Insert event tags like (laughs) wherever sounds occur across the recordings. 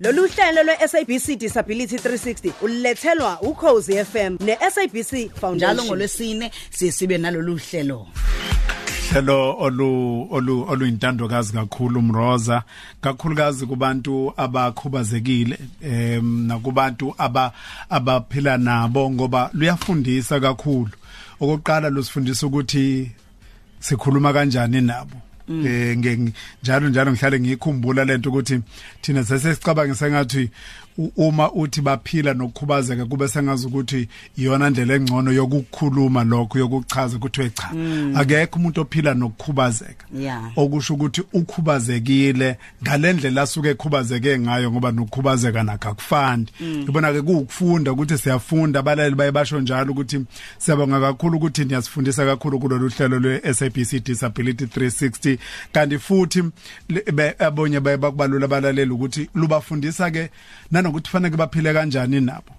Lolu hlelo lwe-SABC Disability 360 ulethelwa ukhozi FM ne-SABC Foundation. Njalo ngolwesine sisibe nalolu hlelo. hlelo olu olu oluyintandokazi kakhulu umroza kakhulukazi kubantu abakhubazekile em nakubantu aba abaphila nabo ngoba luyafundisa kakhulu okokuqala lusifundisa ukuthi sikhuluma kanjani nabo eh njalo njalo ngihlale ngikhumbula lento ukuthi thina sesicabangisa ngathi uma uthi baphila nokukhubazeka kube sengazi ukuthi iyona ndlela engcono yokukhuluma lokho yokuchaza ukuthi wecha akekho umuntu ophila nokukhubazeka. Okusho ukuthi ukhubazekile ngalendlela asuke ekhubazeke ngayo ngoba nokukhubazeka nakho akufani. Ngibona ke kukufunda ukuthi siyafunda abalali baye basho njalo ukuthi siyabonga kakhulu ukuthi niyasifundisa kakhulu kulolu hlelo lwe SABC Disability 360 kanti futhi abonye baye bakubalula abalaleli ukuthi lubafundisa ke nanokuthi fanele baphile kanjani nabo.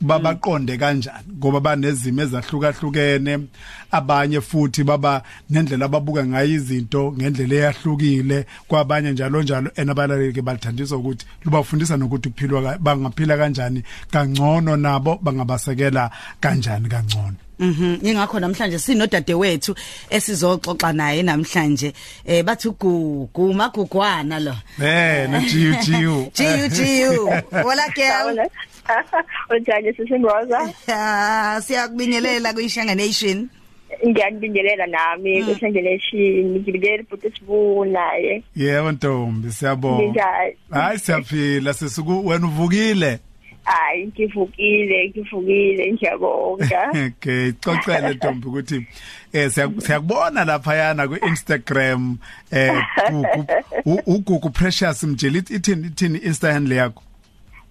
Babaqonde kanjani ngoba banezimo ezahlukahlukene abanye futhi baba nendlela ababuka ngayo izinto ngendlela eyahlukile kwabanye njalo njalo. Enabalaleli ke balithandisa ukuthi lubafundisa nokuthi kuphilwa bangaphila kanjani kangcono nabo bangabasekela kanjani kangcono. Mhm ingakho namhlanje sinodade wethu esizoxoxa naye namhlanje eh bathi gugu magugwana lo eh no jiu jiu (laughs) jiu jiu wala girl Unjani (laughs) sisimroza? Ah siyakubingelela kuyishanga nation. Ngiyakubingelela nami kusengelation ngibikele futhi sibuna ye. Yebo Ntombi siyabonga. Hayi siyaphila sisuku wena uvukile. Hayi ngivukile ngivukile ngiyabonga. (laughs) Okay xoxele Ntombi ukuthi eh siyakubona lapha yana ku Instagram eh ugugu precious mjeli ithini ithini insta handle yakho.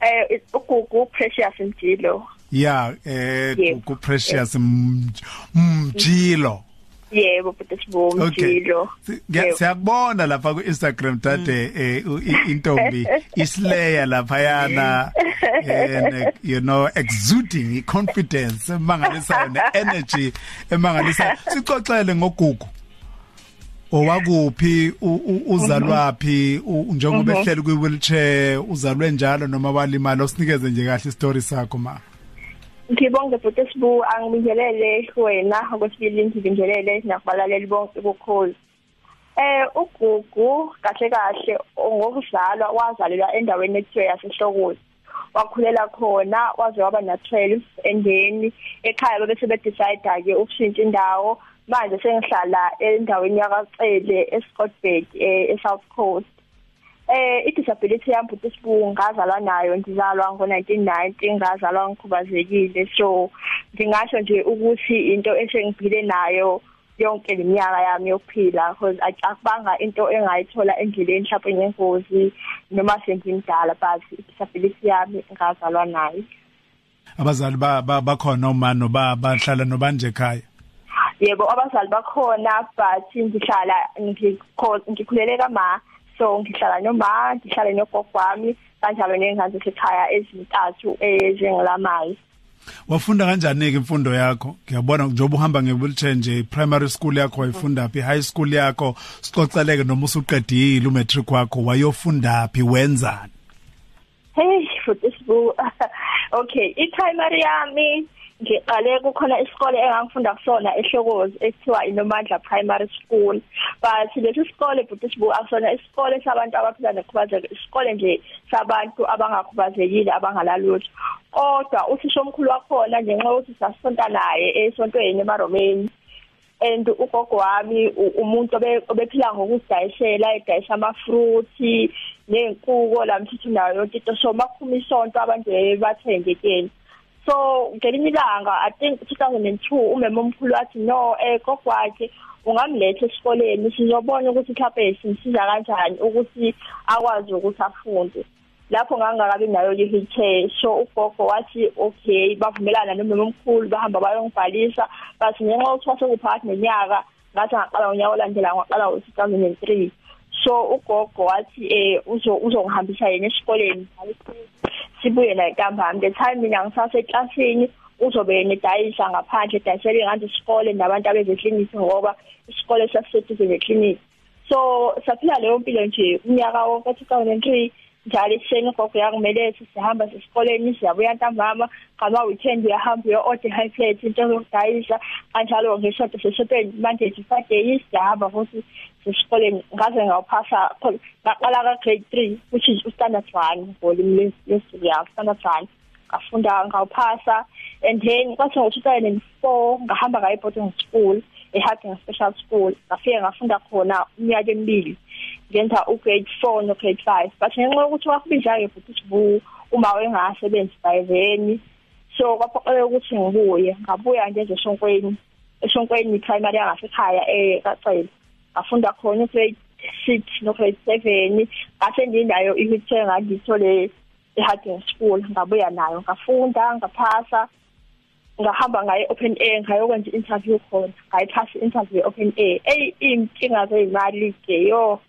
eh ugugu precious mjilo yeah eh ku precious mjilo yebo futhi sibonga mjilo siyakubona lapha ku Instagram dade intombi (laughs) isleya lapha yana and (laughs) you know exuding confidence emangalisayo ne energy emangalisayo. Sixoxele ngogugu. Owakuphi? Uzalwapi njengoba ehleli kwi wheelchair uzalwe njalo noma walimala usinikeze nje kahle istory sakho ma? Ngibonge futhi sibu angibingelele wena okwesibili ngibingelele nakubalaleli bonke bokhozi Eh ugugu kahle kahle ngokuzalwa wazalelwa endaweni ekuthiwa yasehlokozi wakhulela khona waze waba na 12 endeni ekhaya bese be decide ke ukushintsha indawo. Manje sengihlala endaweni yakacele eScottsburg eSouth Coast. Eh idisability yami futhi sibungazalwa nayo ngizalwa ngo1990 ngazalwa ngikhubazekile. So ngingasho nje ukuthi into esengibhile nayo yonke leminyaka yami yokuphila because akubanga into engayithola endleleni mhlawumbe ngengozi noma sengimdala but disability yami ngazalwa nayo. Abazali bakhona uma no bahlala nobanje ekhaya? Yebo abazali bakhona but ngihlala ngikhulele kama so ngihlala noma ngihlala nogogo wami kanjalo nengane esekhaya ezintathu ezingilamayo wafunda kanjani ke imfundo yakho? Ngiyabona njengoba uhamba nge-wheelchair nje primary school yakho wayifunda phi high school yakho sicoceleke noma usuqedile umatric wakho wayofunda phi wenzani? Hey futhi sibu (laughs) okay i-primary yami ngiqale kukhona isikole engangifunda kusona ehlokozi ekuthiwa inomandla primary school. But lesi sikole futhi sibu akusona isikole sabantu abaphila nokhubazeko isikole nje sabantu abangakhubazekile abangalalutho. Kodwa uthisha omkhulu wakhona ngenxa yokuthi sasonta naye esontweni emaromeni. And ugogo wami umuntu obephila ngokuzidayisela edayisa amafruit nenkuko lamthithi nayo yonke into. So makuphuma isonto abantu bathenge keni so ngelinye ilanga i think 2002 umema omkhulu wathi no eh gogwakhe ungamletha esikoleni. Sizobona ukuthi mhlawumbe simsiza kanjani ukuthi akwazi ukuthi afunde. Lapho ngangakabi nayo le wheelchair so ugogo wathi okay bavumelana nomama omkhulu bahamba bayongibhalisa. Bathi ngenxa yokuthi wasekuphakathi neminyaka ngathi ngaqala ngonyaka olandela ngaqala ngo-2003 so ugogo wathi eh uzongihambisa yena esikoleni. Sibuye la ntambama the time mina ngisaseclassini uzobe ngidayisa ngaphandle edayisela ingane isikole nabantu abezekliniki ngoba isikole sasiseduze neclinic so saphila leyo mpilo nje unyaka wonke 2003 njalo ekuseni ugogo yangimelele sihamba sesikoleni siyabuya ntambama ngama weekend uyahamba uyo order high plate into zokudayisa kanjalo ngesonto sesoteni Monday to Friday siyahamba futhi sesikoleni. Ngaze ngawuphasa ngaqala ka grade 3 which is standard 1 ngolimi lesizulu ya standard 1 ngafunda ngawuphasa and then kwathi ngo-2004 ngahamba ngayo boarding school eHarding Special School. Ngafike ngafunda khona iminyaka emibili. Ngenza ugrade 4 no grade 5 but ngenxa yokuthi wakubiza ke futhi sibu uma wengasebenzi by then so kwaphoqeleka ukuthi ngibuye ngabuya nje esonkweni esonkweni primary yangasekhaya eKacela ngafunda khona grade 6 no grade 7 ngase nginayo i-wheelchair ngangithole eHarding School ngabuya nayo. Ngafunda ngaphasa ngahamba ngaye open air ngayokwenza interview khona. Ngayiphasa interview open air. Ey inkinga zeyimali ke yo.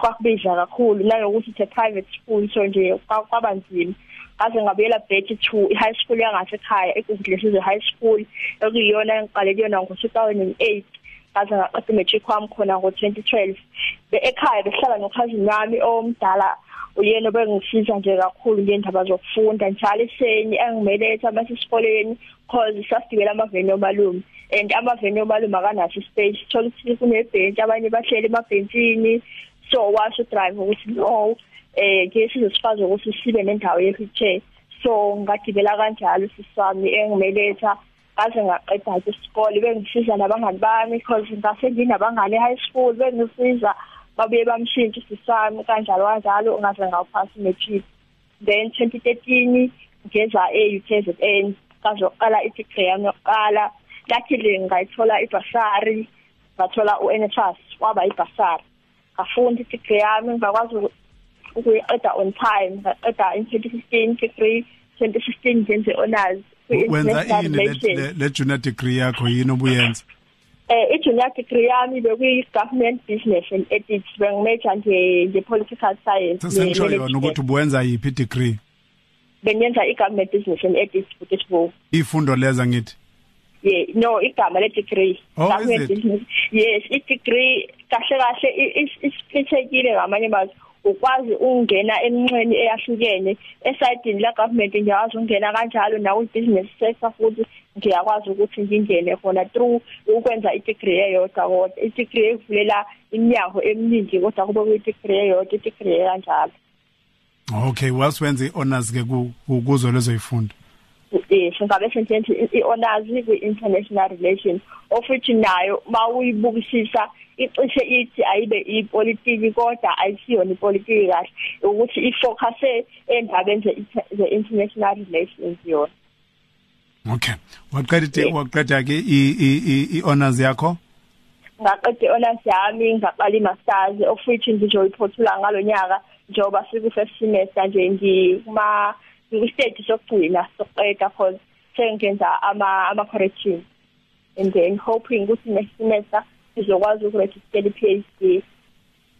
Kwakubiza kakhulu nanokuthi it's a private school so nje kwaba nzima. Ngaze ngabuyela back to i-high school yangasekhaya ekuzilesize high school ekuyiyona engiqale kuyona ngo-2008 ngaze ngaqeda i-matric wami khona ngo-2012 ekhaya behlala nokhazini wami omdala uyena obengisiza nje kakhulu ngendaba zokufunda njalo iseni engimeletha masesikoleni cause sasigibela amaveni omalume. And amaveni omalume akanaso ispace. Thola ukuthi kunebhenki abanye bahleli emabhentshini so washo drive ukuthi no eh ke sizosifaza ukuthi sibe nendawo ye-wheelchair so ngagibela kanjalo sisami engimeletha ngaze ngaqeda isikole bengisiza nabangani bami because ngase nginabangani high school bengisiza babuye bamshintsha isisami kanjalo kanjalo ngaze ngawuphasa matric then 2013 ngeza e-UKZN kazoqala i-degree yami yokuqala le ngayithola ibasari ngathola uNSFAS waba ibasari ngafunda i-degree yami ngakwazi ukuyiqeda on time ngaqeda in 2015 degree 2016 ngenze honors wenza ini le junior degree yakho yini obuyenza? Eh i-junior degree yami bekuyi government business and ethics bengimajor nje nje political science sengisho yona ukuthi ubuwenza yiphi degree? Benyenza i-government business and ethics Butisbo ifundo leza ngithi? Yeah no igama le degree oh, government business. Yes i degree kahle kahle isiphithekile ngamanye amazwi ukwazi ungena eminxeni eyahlukene esayidini la government ngiyawazi ungena kanjalo nawo business sector futhi ngiyakwazi ukuthi ngingene khona through ukwenza i-degree eyodwa kodwa. I-degree evulela iminyango eminingi kodwa kube kuyi-degree eyodwa i-degree kanjalo okay wasiwenza i-honors ke kuzo lezo ifundo yes ngabe sentensi i-honors kwi-international relations ofuthi nayo mawuyibukisisa icishe ithi ayibe ipolitiki kodwa ayisiyona ipolitiki kahle ukuthi ifocuse endabeni ze-international relations yona. Okay. Waqeda waqeda ke i-honors yakho? Ngaqeda i-honors yami ngaqala i-masters ofuthi ngizoyiphothula ngalonyaka njengoba siku-first semester nje ngikuma ngikustage sokugcina sokuqeda cause sengenza ama-correction and then hoping ukuthi next semester sizokwazi ukuregister i-PhD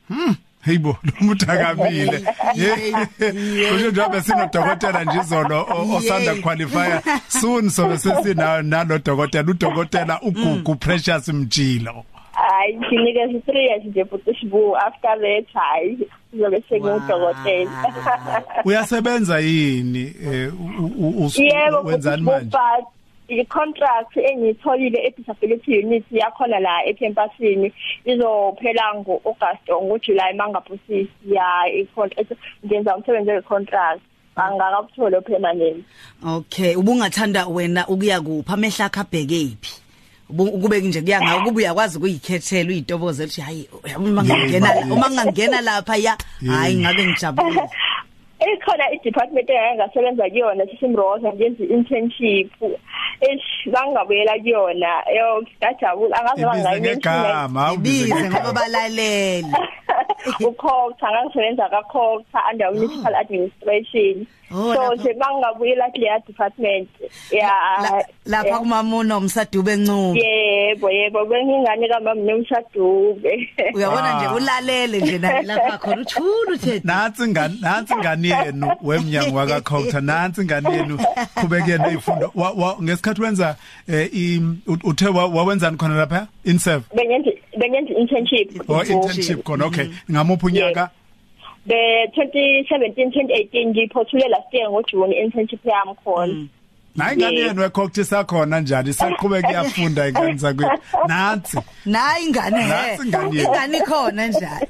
Hmm Hayibo lomuntu (laughs) akamile. (laughs) Kusho njengoba sinodokotela nje izolo osanda qualify soon sobe sesina nalo dokotela udokotela uGugu Precious Mjilo. Hayi nginikeza 3 years nje futhi sibu after that hayi. Sizobe sengudokotela. Uyasebenza yini wenzani manje? i-contract engiyitholile e-disability unit yakhona la ecampusini izophela ngo-August or ngo-July mangaphosisi ya i-contract ngenza umsebenzi we-contract. Angakakuthole permanent okay ubungathanda wena ukuya kuphi amehla akho abhekephi ukube nje kuya ngawo kube uyakwazi ukuyikhethela uyitoboze ukuthi hayi uma ngingena uma ngingena lapha ya. Hayi ngabe ngijabule. Ikhona i-department engasebenza kuyona sisimroza ngenza internship esibangabuyela kuyona. Yo ngajabula angaze bangayigama ibize ngoba balalele. (laughs) Ukhokha ngangisebenza kakhokha under municipal administration. So nje bangabuyela kule department ya lapha kumamuno umsadube encube yebo yebo bengingane kamama nomsadube (laughs) uyabona nje ulalele nje lapha khona uthula uthe nansi ngani nansi ngani yenu wemnyango wakakhokha nansi ngani yenu qhubekene izifundo ngesikhathi wenza uthe wawenzani khona lapha? In serve bengenza bengenza internship. Oh internship khona okay. Ngamuphi unyaka? Be 2017 2018 ngiphothule last year ngoJune internship yami khona. Nayi ngane yenu wecocktail sakhona njani isaqhubeka (laughs) iyafunda ingane zakwethu nansi. Nayi ingane he Nansi ingane yethu. ingane ikhona njalo.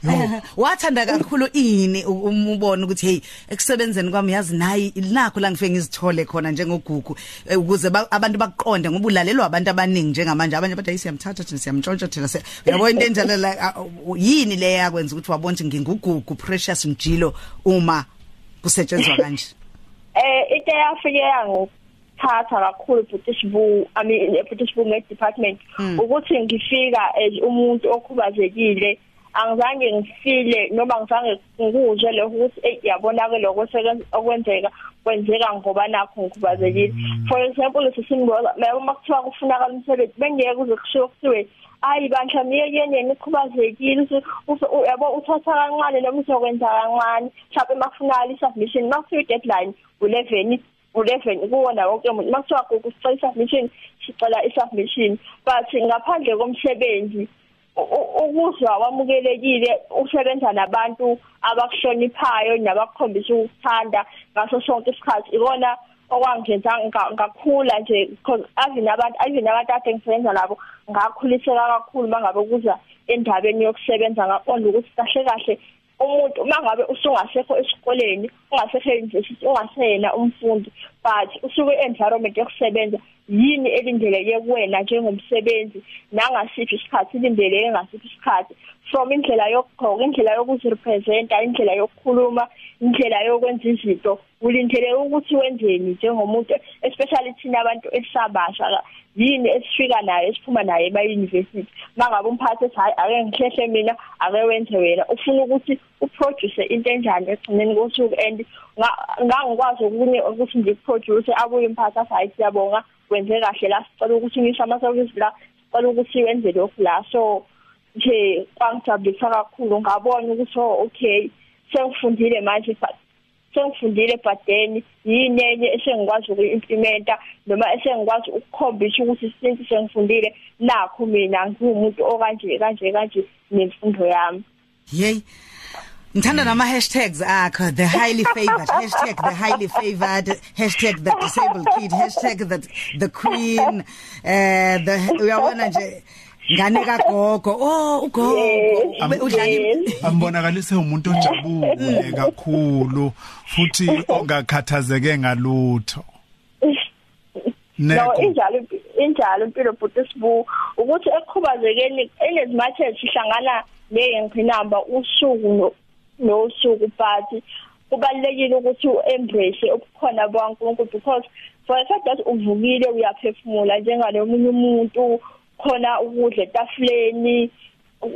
(laughs) Wathanda kakhulu ini u- uma ubona ukuthi hey ekusebenzeni kwami yazi nayi nakho la ngifike ngizithole khona njengogugu. Eh, ukuze ba- abantu bakuqonde ngoba ulalelwa abantu abaningi njengamanje. Abanye bathi ayisiyamthatha thina siyamtshontsha thina siya- uyabona into enjalo la ah, u- yini le yakwenza ukuthi wabona ukuthi ngingugugu precious mjilo uma kusetshenzwa kanje? Eh into yafike yangithatha kakhulu British Boo I mean British Boo Med Department ukuthi ngifika as umuntu okhubazekile angizange ngifile noma ngizange ngikuzwe lokho ukuthi eh yabona ke lokho sekenza okwenzeka kwenzeka ngoba nakho ngikhubazekile. For example sisimboza uma kuthiwa kufunakala umsebenzi bengeke uze kushiwo kuthiwe ayi bandla miyekeni yena ikhubazekile yabo uthatha kancane noma uzokwenza kancane. Mhlawumbe makufunakala i-submission makufika i-deadline u-11 u-11 kuwona wonke umuntu. Makuthiwa kusicela i-submission sicela i-submission. But ngaphandle komsebenzi ukuzwa wamukelekile usebenza nabantu abakuhloniphayo nabakukhombisa ukuthanda ngaso sonke isikhathi. Ikona okwangenza ngakhula nje because even abantu even abantu ade ngisebenza nabo ngakhuliseka kakhulu mangabe kuza endabeni yokusebenza ngaqonda ukuthi kahle kahle umuntu mangabe usungasekho esikoleni ungasekho university ungasena umfundi but usuke environment yokusebenza yini elindeleke kuwena njengomsebenzi? Nangasiphi isikhathi ilindeleke ngasiphi isikhathi? From indlela yokugqoka indlela yokuzirepresenta indlela yokukhuluma indlela yokwenza izinto ulindeleke ukuthi wenzeni njengomuntu especially thina abantu esabasha yini esifika nayo esiphuma nayo ema university mangabe umphathi ethi hayi ake ngihlehle mina ake wenze wena ufuna ukuthi uproduce into enjani egcineni kosuku and ngangikwazi okunye ukuthi ngiproduce abuye umphathi athi hayi siyabonga wenze kahle la sicela ukuthi ngisho ama service la sicela ukuthi wenze lokhu la so nje kwangijabulisa kakhulu ngabona ukuthi oh okay sengifundile manje sengifundile but then yini enye esengikwazi ukuyimplementa noma esengikwazi ukukhombisa ukuthi since sengifundile nakho mina ngiwumuntu okanje kanje kanje nemfundo yami Yey. Ngithanda nama hashtags akho the highly favored hashtag the highly favored hashtag the disabled kid hashtag the the queen eh the uyabona nje ngane kagogo. Oh ugogo udlala ambonakalise umuntu ojabule (laughs) kakhulu futhi ongakhathazeke ngalutho. No Neko. injalo impi- injalo impilo but sibu ukuthi ekukhubazekeni enezimathe sihlangana neyingqinamba usuku no- nosuku but kubalekile ukuthi uembrace obukhona bwaNkulunkulu because for a fact that uvukile uyaphefumula njengalo omunye umuntu khona ukudla etafuleni.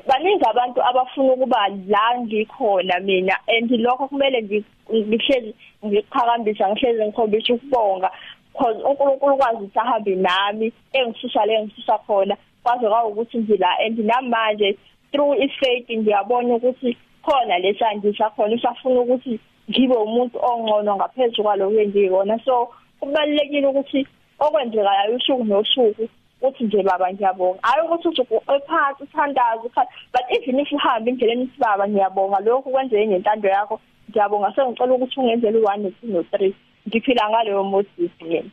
Baningi abantu abafuna ukuba la ngikhona mina and lokho kumele ngi- ngihlezi ngiqhakambisa ngihlezi ngikhombisa ukubonga because uNkulunkulu kwazi ukuthi ahambe nami engisusa le ngisusa khona kwaze kwa ukuthi ngila and namanje through ifaith ngiyabona ukuthi khona lesandisa khona usafuna ukuthi ngibe umuntu ongcono ngaphezulu kwaloko engikona so kubalekile ukuthi okwenzekayo usuku nosuku uthi nje baba ngiyabonga. Hayi ukuthi uthi ephansi uthandaza ukhala but even if uhamba indleleni ithi baba ngiyabonga lokhu kwenzeke ngentando yakho ngiyabonga. Sengicela ukuthi ungenzele u1 no2 no3 ngiphila ngaleyo modisi mina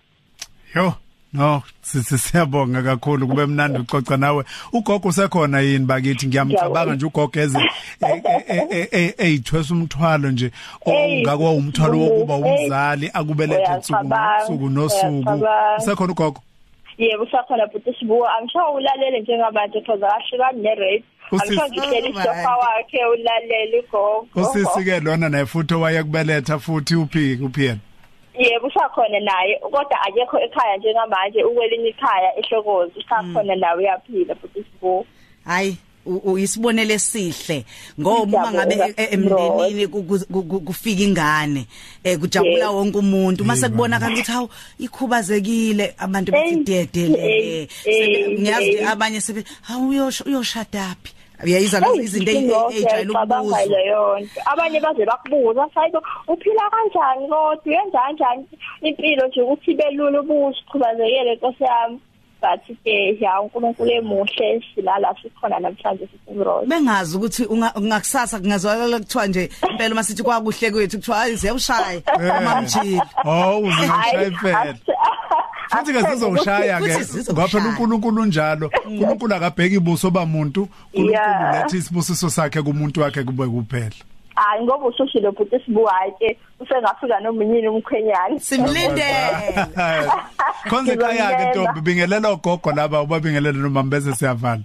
yo. No sithi siyabonga kakhulu kube mnandi ucoca nawe. Ugogo usekhona yini bakithi? Ngiyamcabanga nje ugogo eze eyithwesa umthwalo nje ongakwa umthwalo wokuba umzali akubelethe insuku Uyacabanga, insuku nosuku. uyacabanga. usekhona ugogo? Yebo usakhona but sibuka angisho ulalele njengamanje because akahlukani nerate Usisi- angisho ngihleli Oh, isofa man. wakhe ulalele ugogo. Usisi ke lona naye futhi owaye kubeletha futhi uphi uphi yena? Yebo usakhona naye kodwa akekho ekhaya njengamanje ukwelinye ikhaya ehlokozi usakhona nawe uyaphila but sibuka hayi uyisibonele sihle ngoba uma ngabe Ngiyabonga, e- emndenini ku- ku- ku- kufika ingane eh kujabula wonke umuntu. Mase kubonakala ukuthi hawu ikhubazekile abantu Hey, bethi dedele hey, hey, ngiyazi abanye sebe hawu uyosho uyoshadaphi uyayizwa lezi izinto ejayele ukubuzwa ukubuzwa leyo nto. Abanye baze bakubuza sayibo uphila kanjani kodwa? Uyenza kanjani? Impilo nje ukuthi belula ubuze ukhubazekele nkosi yami. But ke ya uNkulunkulu emuhle silala sikhona namhlanje sisimrose bengazi ukuthi unga- ungakusasa kungazwakala kuthiwa nje impela masithi kwakuhle kwethu kuthiwa hayi ziyawushaya amamjili oh uzoshaya impela. Futhi ke sizowushaya ke Futhi zizoshaya. ngoba phela uNkulunkulu njalo. (laughs) uNkulunkulu akabheki ibuso bamuntu uNkulunkulu Yeah. letha isibusiso sakhe kumuntu wakhe kube kuphela. Hayi ngoba usushilo bhuti sibuhayi ke usengafika nomunyini umkhwenyana. Simlindele (laughs) konze ekhaya ke Ngizomyela. ntombi bingelela ogogo laba ubabingelele noma bese siyavala.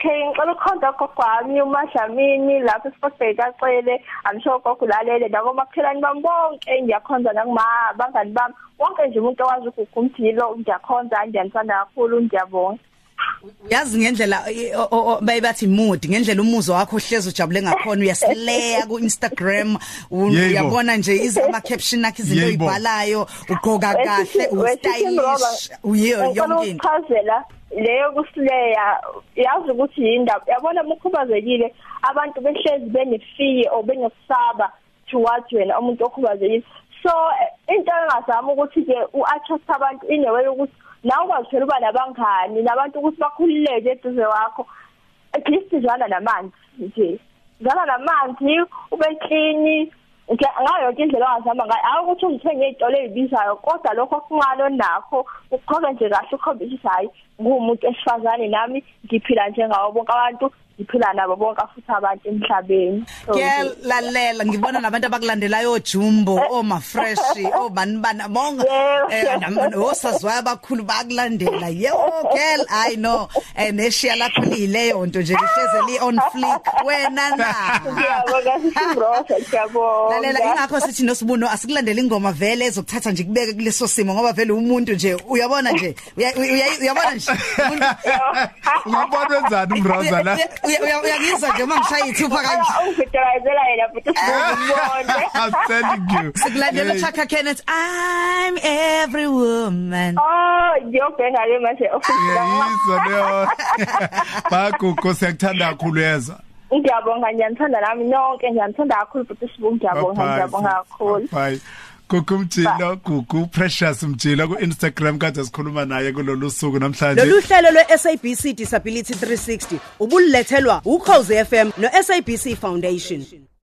Okay ngicela ukhonza gogo wami uMadlamini lapho eSportbet acele amsho gogo lalele nabo makhelani bami bonke ngiyakhonza nakuma bangani bami. Wonke nje umuntu owazi ukugumdilo ngiyakhonza ngiyanisanda kakhulu ngiyabonga. Yazi ngendlela i- o- o- o- bayibathi mood ngendlela umuzwa wakho ohlezi ujabule ngakhona uyasileya ku Instagram u- Yebo. uyabona nje izama caption akhe izinto Yebo. oyibhalayo ugqoka kahle ustylish uyiyo yonke into ukuchazela leyo kusileya yazi ukuthi yindaba yabona mukhubazekile abantu behlezi benefiye or benosaba towards wena umuntu okhubazekile so eh, into engazama ukuthi ke uattract abantu in a way ukuthi nawe ukwazi uba nabangani nabantu ukuthi bakhululeke eduze wakho at least zwana namanzi nje. Zwana namanzi ube clean Nge- ngayo yonke indlela ongazama ngayo. Awukuthi ungithenge izitolo ezibizayo kodwa lokho okuncane onakho uqhobe nje kahle ukhombisa ukuthi hayi ngumuntu esifazane nami ngiphila njengawo bonke abantu ngiphila nabo bonke futhi abantu emhlabeni. So, nje, Kuyalalela ngibona nabantu abakulandelayo ojumbo omafresh (laughs) obani bana bonga. Yebo. eh osazwayo abakhulu bakulandela yebo girl i know. Eh neshiya lakho lileyo nto nje lihleze li on flick. Wena na? Ngiyabonga sisimbrosa ngiyabonga lalela ingakho sithi nosibuno asikulandela ingoma vele ezokuthatha nje kubeke kuleso simo ngoba vele umuntu nje uyabona nje uya- uya- uyabona nje. Ungabona wenzani umroza la Uya- uya- uyangizwa nje uma ngishaya ithupha kanje. Ungivitalizela yena futhi. Sibone (laughs) I'm telling you. (laughs) Sikulandela Hey. Chaka Kenneth. I'm every woman. Oh ngiyobhenga ke manje. (laughs) Ofisa Yizwa leyo bagugu siyakuthanda kakhulu yeza. Ngiyabonga ngiyanithanda nami nonke ngiyanithanda kakhulu futhi sibu ngiyabonga ngiyabonga kakhulu. Bye gugu mjilo gugu precious mjilo ku Instagram kade sikhuluma naye kulolu suku namhlanje Lolu hlelo lwe-SABC Disability 360 ubulethelwa ukhozi FM no-SABC Foundation.